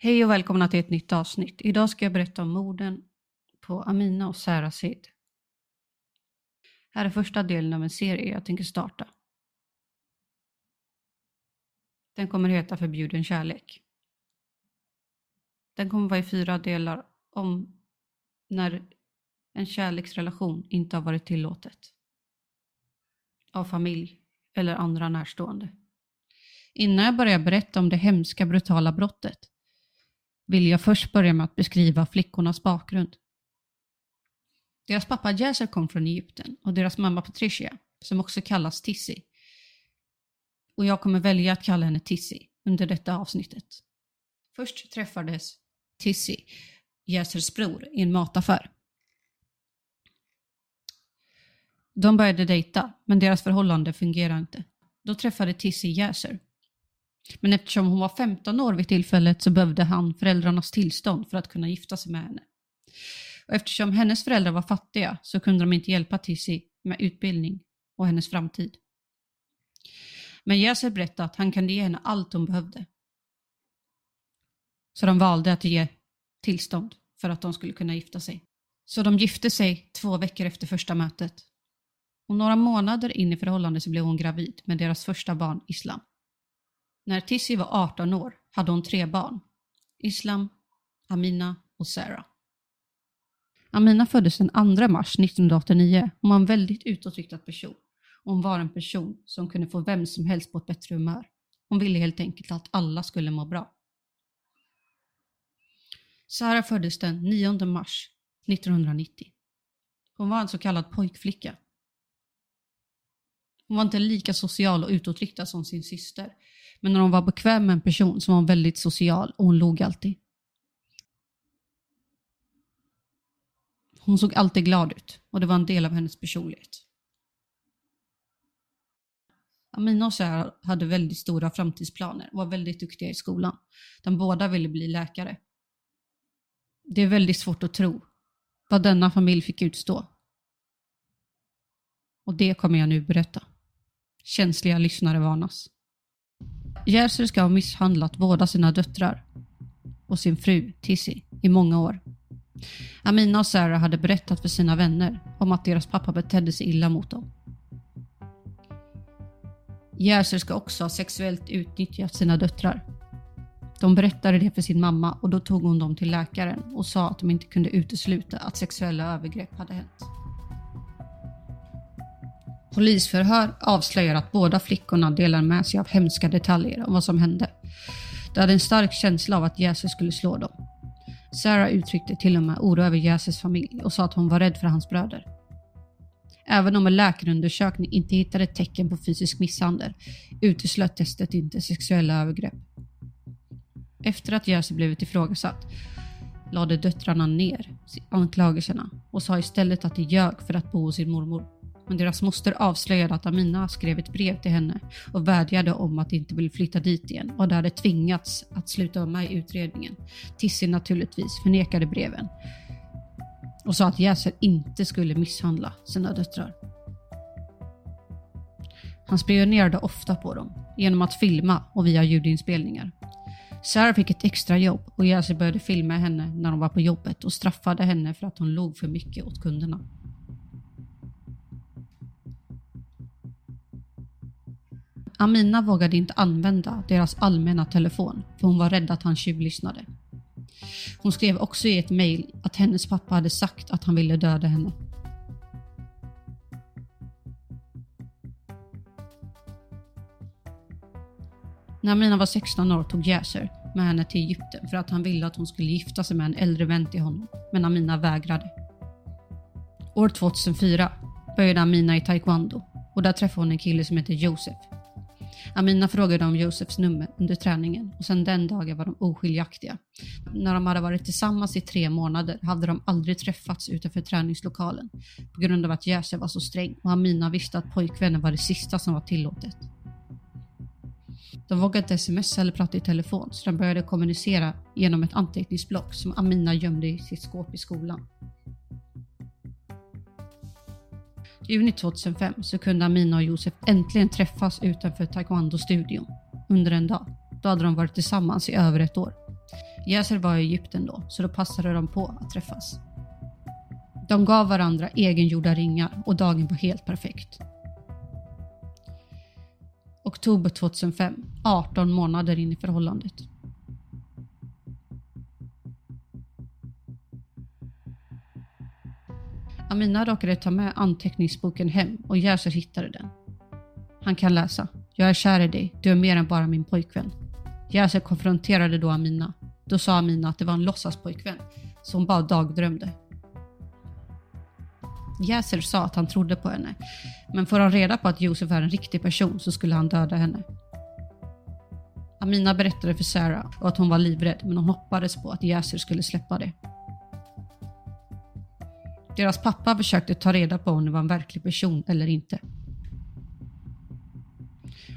Hej och välkomna till ett nytt avsnitt. Idag ska jag berätta om morden på Amina och Sarah Sid. Här är första delen av en serie jag tänker starta. Den kommer heta Förbjuden kärlek. Den kommer vara i fyra delar om när en kärleksrelation inte har varit tillåtet av familj eller andra närstående. Innan jag börjar berätta om det hemska brutala brottet vill jag först börja med att beskriva flickornas bakgrund. Deras pappa Yasser kom från Egypten och deras mamma Patricia, som också kallas Tissi. Och jag kommer välja att kalla henne Tissi under detta avsnittet. Först träffades Tissi, Yasers bror, i en mataffär. De började dejta, men deras förhållande fungerade inte. Då träffade Tissi Yasser men eftersom hon var 15 år vid tillfället så behövde han föräldrarnas tillstånd för att kunna gifta sig med henne. Och eftersom hennes föräldrar var fattiga så kunde de inte hjälpa Tissi med utbildning och hennes framtid. Men Yasser berättade att han kunde ge henne allt hon behövde. Så de valde att ge tillstånd för att de skulle kunna gifta sig. Så de gifte sig två veckor efter första mötet. Och några månader in i förhållandet så blev hon gravid med deras första barn Islam. När Tissi var 18 år hade hon tre barn. Islam, Amina och Sarah. Amina föddes den 2 mars 1989 Hon var en väldigt utåtriktad person. Hon var en person som kunde få vem som helst på ett bättre humör. Hon ville helt enkelt att alla skulle må bra. Sarah föddes den 9 mars 1990. Hon var en så kallad pojkflicka. Hon var inte lika social och utåtriktad som sin syster men när hon var bekväm med en person så var hon väldigt social och hon log alltid. Hon såg alltid glad ut och det var en del av hennes personlighet. Amina och Sarah hade väldigt stora framtidsplaner och var väldigt duktiga i skolan. De båda ville bli läkare. Det är väldigt svårt att tro vad denna familj fick utstå. Och det kommer jag nu berätta. Känsliga lyssnare varnas. Järser ska ha misshandlat båda sina döttrar och sin fru Tissi i många år. Amina och Sarah hade berättat för sina vänner om att deras pappa betedde sig illa mot dem. Järser ska också ha sexuellt utnyttjat sina döttrar. De berättade det för sin mamma och då tog hon dem till läkaren och sa att de inte kunde utesluta att sexuella övergrepp hade hänt. Polisförhör avslöjar att båda flickorna delar med sig av hemska detaljer om vad som hände. De hade en stark känsla av att Jesus skulle slå dem. Sarah uttryckte till och med oro över Jesus familj och sa att hon var rädd för hans bröder. Även om en läkarundersökning inte hittade tecken på fysisk misshandel uteslöt testet inte sexuella övergrepp. Efter att Jesus blivit ifrågasatt lade döttrarna ner anklagelserna och sa istället att de ljög för att bo hos sin mormor men deras moster avslöjade att Amina skrev ett brev till henne och vädjade om att inte vill flytta dit igen och de hade tvingats att sluta vara med i utredningen. Tissi naturligtvis förnekade breven och sa att Jäser inte skulle misshandla sina döttrar. Han spionerade ofta på dem genom att filma och via ljudinspelningar. Sarah fick ett extra jobb och Jäser började filma henne när hon var på jobbet och straffade henne för att hon log för mycket åt kunderna. Amina vågade inte använda deras allmänna telefon för hon var rädd att han tjuvlyssnade. Hon skrev också i ett mejl att hennes pappa hade sagt att han ville döda henne. När Amina var 16 år tog Yasser med henne till Egypten för att han ville att hon skulle gifta sig med en äldre vän till honom, men Amina vägrade. År 2004 började Amina i taekwondo och där träffade hon en kille som heter Josef Amina frågade om Josefs nummer under träningen och sedan den dagen var de oskiljaktiga. När de hade varit tillsammans i tre månader hade de aldrig träffats utanför träningslokalen på grund av att Jäser var så sträng och Amina visste att pojkvännen var det sista som var tillåtet. De vågade inte smsa eller prata i telefon så de började kommunicera genom ett anteckningsblock som Amina gömde i sitt skåp i skolan. Juni 2005 så kunde Amina och Josef äntligen träffas utanför Taekwondo-studion under en dag. Då hade de varit tillsammans i över ett år. Yasser var i Egypten då, så då passade de på att träffas. De gav varandra egengjorda ringar och dagen var helt perfekt. Oktober 2005, 18 månader in i förhållandet. Amina råkade ta med anteckningsboken hem och Yasser hittade den. Han kan läsa. Jag är kär i dig, du är mer än bara min pojkvän. Yasser konfronterade då Amina. Då sa Amina att det var en låtsaspojkvän som bara dagdrömde. Yasser sa att han trodde på henne, men får han reda på att Josef är en riktig person så skulle han döda henne. Amina berättade för Sarah att hon var livrädd men hon hoppades på att Yasser skulle släppa det. Deras pappa försökte ta reda på om det var en verklig person eller inte.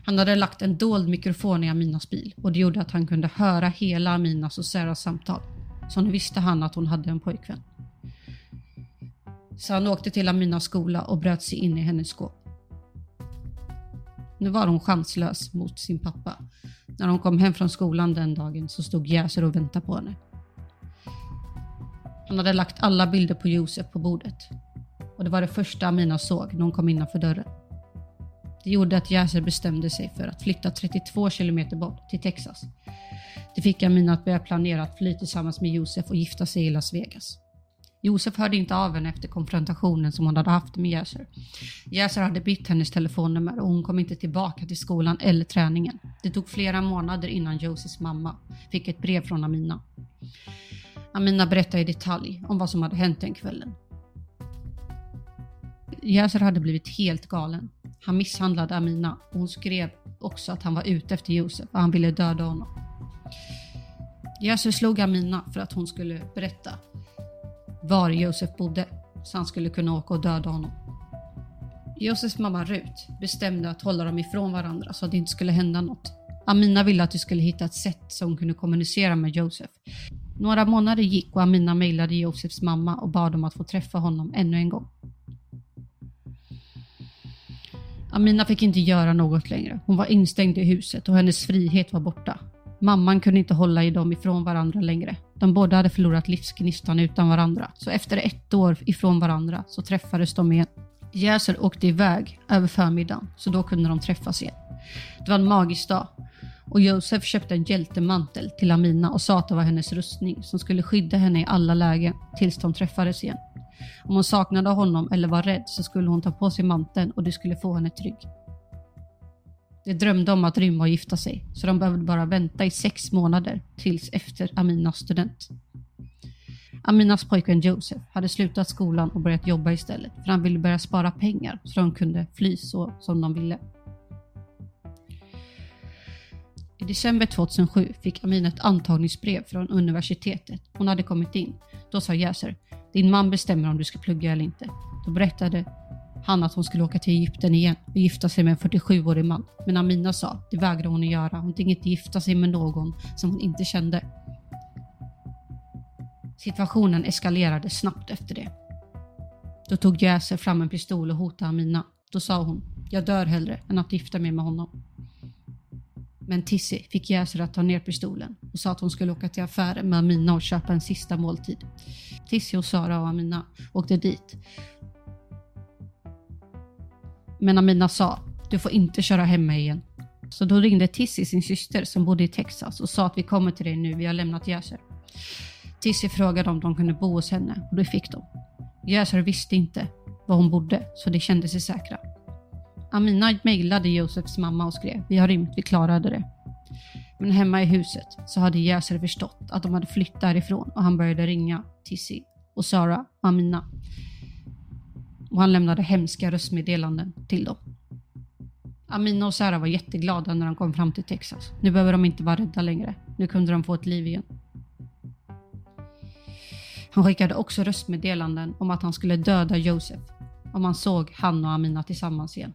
Han hade lagt en dold mikrofon i Aminas bil och det gjorde att han kunde höra hela Aminas och Sarahs samtal. Så nu visste han att hon hade en pojkvän. Så han åkte till Aminas skola och bröt sig in i hennes skåp. Nu var hon chanslös mot sin pappa. När hon kom hem från skolan den dagen så stod Jäser och väntade på henne. Han hade lagt alla bilder på Josef på bordet. Och det var det första Amina såg när hon kom innanför dörren. Det gjorde att Yasser bestämde sig för att flytta 32 kilometer bort till Texas. Det fick Amina att börja planera att fly tillsammans med Josef och gifta sig i Las Vegas. Josef hörde inte av henne efter konfrontationen som hon hade haft med Yasser. Yasser hade bytt hennes telefonnummer och hon kom inte tillbaka till skolan eller träningen. Det tog flera månader innan Josefs mamma fick ett brev från Amina. Amina berättade i detalj om vad som hade hänt den kvällen. Yasser hade blivit helt galen. Han misshandlade Amina och hon skrev också att han var ute efter Josef och han ville döda honom. Yasser slog Amina för att hon skulle berätta var Josef bodde så han skulle kunna åka och döda honom. Josefs mamma Rut bestämde att hålla dem ifrån varandra så att det inte skulle hända något. Amina ville att de skulle hitta ett sätt så hon kunde kommunicera med Josef. Några månader gick och Amina mejlade Josefs mamma och bad om att få träffa honom ännu en gång. Amina fick inte göra något längre. Hon var instängd i huset och hennes frihet var borta. Mamman kunde inte hålla i dem ifrån varandra längre. De båda hade förlorat livsgnistan utan varandra. Så efter ett år ifrån varandra så träffades de igen. Jäser åkte iväg över förmiddagen så då kunde de träffas igen. Det var en magisk dag och Josef köpte en hjältemantel till Amina och sa att det var hennes rustning som skulle skydda henne i alla lägen tills de träffades igen. Om hon saknade honom eller var rädd så skulle hon ta på sig manteln och det skulle få henne trygg. De drömde om att rymma och gifta sig, så de behövde bara vänta i sex månader tills efter Aminas student. Aminas pojkvän Josef hade slutat skolan och börjat jobba istället för han ville börja spara pengar så de kunde fly så som de ville. I december 2007 fick Amina ett antagningsbrev från universitetet. Hon hade kommit in. Då sa Yasser, din man bestämmer om du ska plugga eller inte. Då berättade han att hon skulle åka till Egypten igen och gifta sig med en 47-årig man. Men Amina sa det vägrade hon att göra. Hon tänkte inte gifta sig med någon som hon inte kände. Situationen eskalerade snabbt efter det. Då tog Jäser fram en pistol och hotade Amina. Då sa hon, jag dör hellre än att gifta mig med honom. Men Tissi fick Jäser att ta ner pistolen och sa att hon skulle åka till affären med Amina och köpa en sista måltid. Tissi och Sara och Amina åkte dit men Amina sa, du får inte köra hem mig igen. Så då ringde Tissi sin syster som bodde i Texas och sa att vi kommer till dig nu, vi har lämnat Jäser. Tissi frågade om de kunde bo hos henne och det fick de. Jäser visste inte var hon bodde så de kände sig säkra. Amina mejlade Josefs mamma och skrev vi har rymt, vi klarade det. Men hemma i huset så hade Jäser förstått att de hade flytt därifrån och han började ringa Tissi och Sara och Amina och han lämnade hemska röstmeddelanden till dem. Amina och Sara var jätteglada när de kom fram till Texas. Nu behöver de inte vara rädda längre. Nu kunde de få ett liv igen. Han skickade också röstmeddelanden om att han skulle döda Josef om han såg han och Amina tillsammans igen.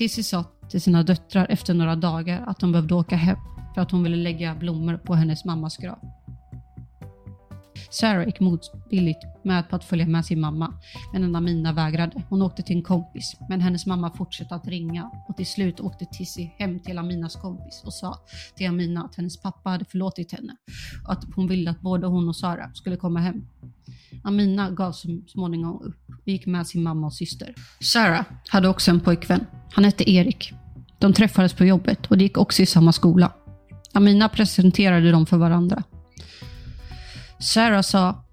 Tissi sa till sina döttrar efter några dagar att de behövde åka hem för att hon ville lägga blommor på hennes mammas grav. Sarah gick motvilligt med på att följa med sin mamma, men Amina vägrade. Hon åkte till en kompis, men hennes mamma fortsatte att ringa och till slut åkte Tissi hem till Aminas kompis och sa till Amina att hennes pappa hade förlåtit henne och att hon ville att både hon och Sara skulle komma hem. Amina gav så småningom upp och gick med sin mamma och syster. Sarah hade också en pojkvän. Han hette Erik. De träffades på jobbet och de gick också i samma skola. Amina presenterade dem för varandra. Sarah sa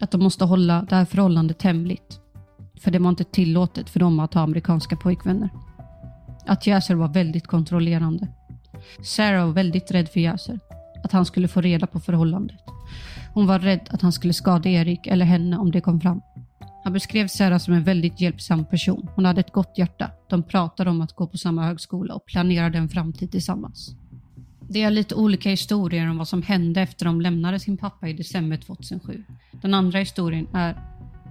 att de måste hålla det här förhållandet hemligt. För det var inte tillåtet för dem att ha amerikanska pojkvänner. Att Yasser var väldigt kontrollerande. Sarah var väldigt rädd för Yasser. Att han skulle få reda på förhållandet. Hon var rädd att han skulle skada Erik eller henne om det kom fram. Han beskrev Sarah som en väldigt hjälpsam person. Hon hade ett gott hjärta. De pratade om att gå på samma högskola och planerade en framtid tillsammans. Det är lite olika historier om vad som hände efter de lämnade sin pappa i december 2007. Den andra historien är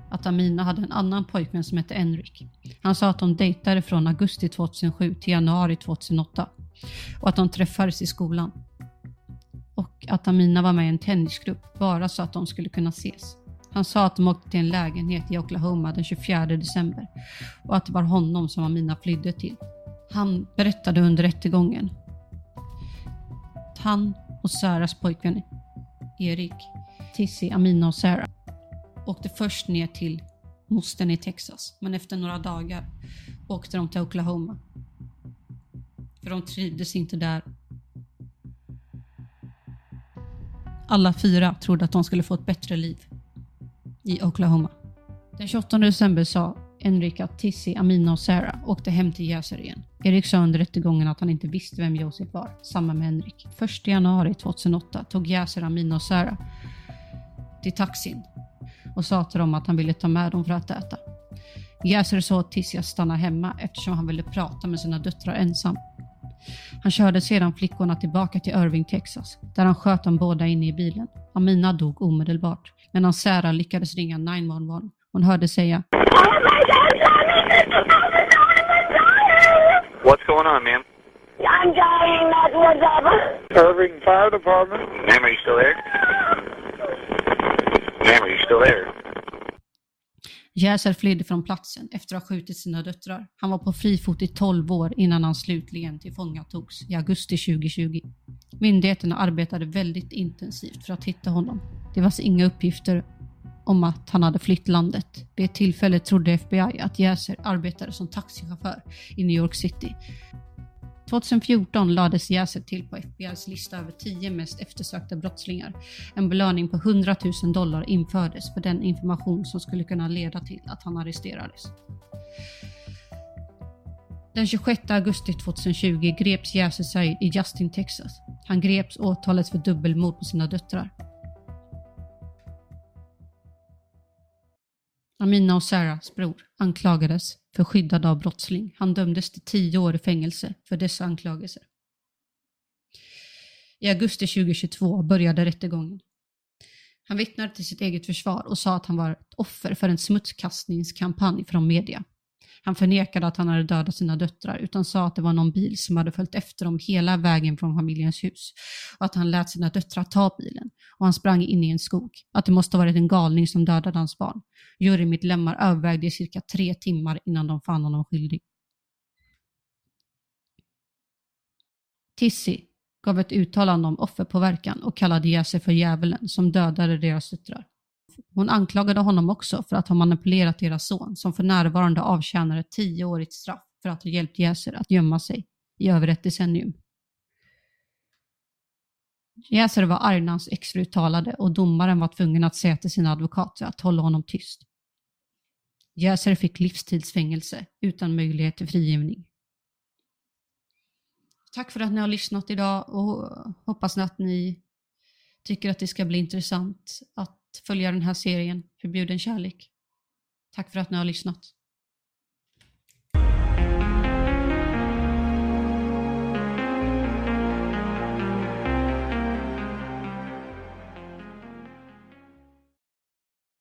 att Amina hade en annan pojkvän som hette Enrik. Han sa att de dejtade från augusti 2007 till januari 2008 och att de träffades i skolan. Och att Amina var med i en tennisgrupp bara så att de skulle kunna ses. Han sa att de åkte till en lägenhet i Oklahoma den 24 december och att det var honom som Amina flydde till. Han berättade under rättegången han och Saras pojkvän Erik, Tissi, Amina och Sarah åkte först ner till mostern i Texas, men efter några dagar åkte de till Oklahoma. För de trivdes inte där. Alla fyra trodde att de skulle få ett bättre liv i Oklahoma. Den 28 december sa Enrik att Amina och Sarah åkte hem till Yasser igen. Erik sa under rättegången att han inte visste vem Josef var, samma med Henrik. 1 januari 2008 tog Yasser, Amina och Sarah till taxin och sa till dem att han ville ta med dem för att äta. Yasser sa åt Tissi att stanna hemma eftersom han ville prata med sina döttrar ensam. Han körde sedan flickorna tillbaka till Irving, Texas, där han sköt dem båda inne i bilen. Amina dog omedelbart, medan Sarah lyckades ringa 911. Hon hörde säga oh What's going on, ma'am? I'm dying, that's what's up. Irving Fire Department. Ma'am, are you still there? Ma'am, are you still there? Yasser flydde från platsen efter att ha skjutit sina döttrar. Han var på fri fot i 12 år innan han slutligen tillfångatogs i augusti 2020. Myndigheterna arbetade väldigt intensivt för att hitta honom. Det fanns inga uppgifter om att han hade flytt landet. Vid ett tillfälle trodde FBI att Jäser arbetade som taxichaufför i New York City. 2014 lades Jäser till på FBIs lista över 10 mest eftersökta brottslingar. En belöning på 100 000 dollar infördes för den information som skulle kunna leda till att han arresterades. Den 26 augusti 2020 greps Yasser Said i Justin, Texas. Han greps och åtalades för dubbelmord på sina döttrar. Amina och Sarahs bror anklagades för skyddad av brottsling. Han dömdes till tio år i fängelse för dessa anklagelser. I augusti 2022 började rättegången. Han vittnade till sitt eget försvar och sa att han var ett offer för en smutskastningskampanj från media. Han förnekade att han hade dödat sina döttrar utan sa att det var någon bil som hade följt efter dem hela vägen från familjens hus och att han lät sina döttrar ta bilen och han sprang in i en skog. Att det måste ha varit en galning som dödade hans barn. Jurymedlemmar övervägde i cirka tre timmar innan de fann honom skyldig. Tissi gav ett uttalande om offerpåverkan och kallade Jesse för djävulen som dödade deras döttrar. Hon anklagade honom också för att ha manipulerat deras son som för närvarande avtjänar ett tioårigt straff för att ha hjälpt Jäser att gömma sig i över ett decennium. Jäser var arg när hans exfru talade och domaren var tvungen att säga till sina advokater att hålla honom tyst. Jäser fick livstidsfängelse utan möjlighet till frigivning. Tack för att ni har lyssnat idag och hoppas att ni tycker att det ska bli intressant att följa den här serien Förbjuden kärlek. Tack för att ni har lyssnat.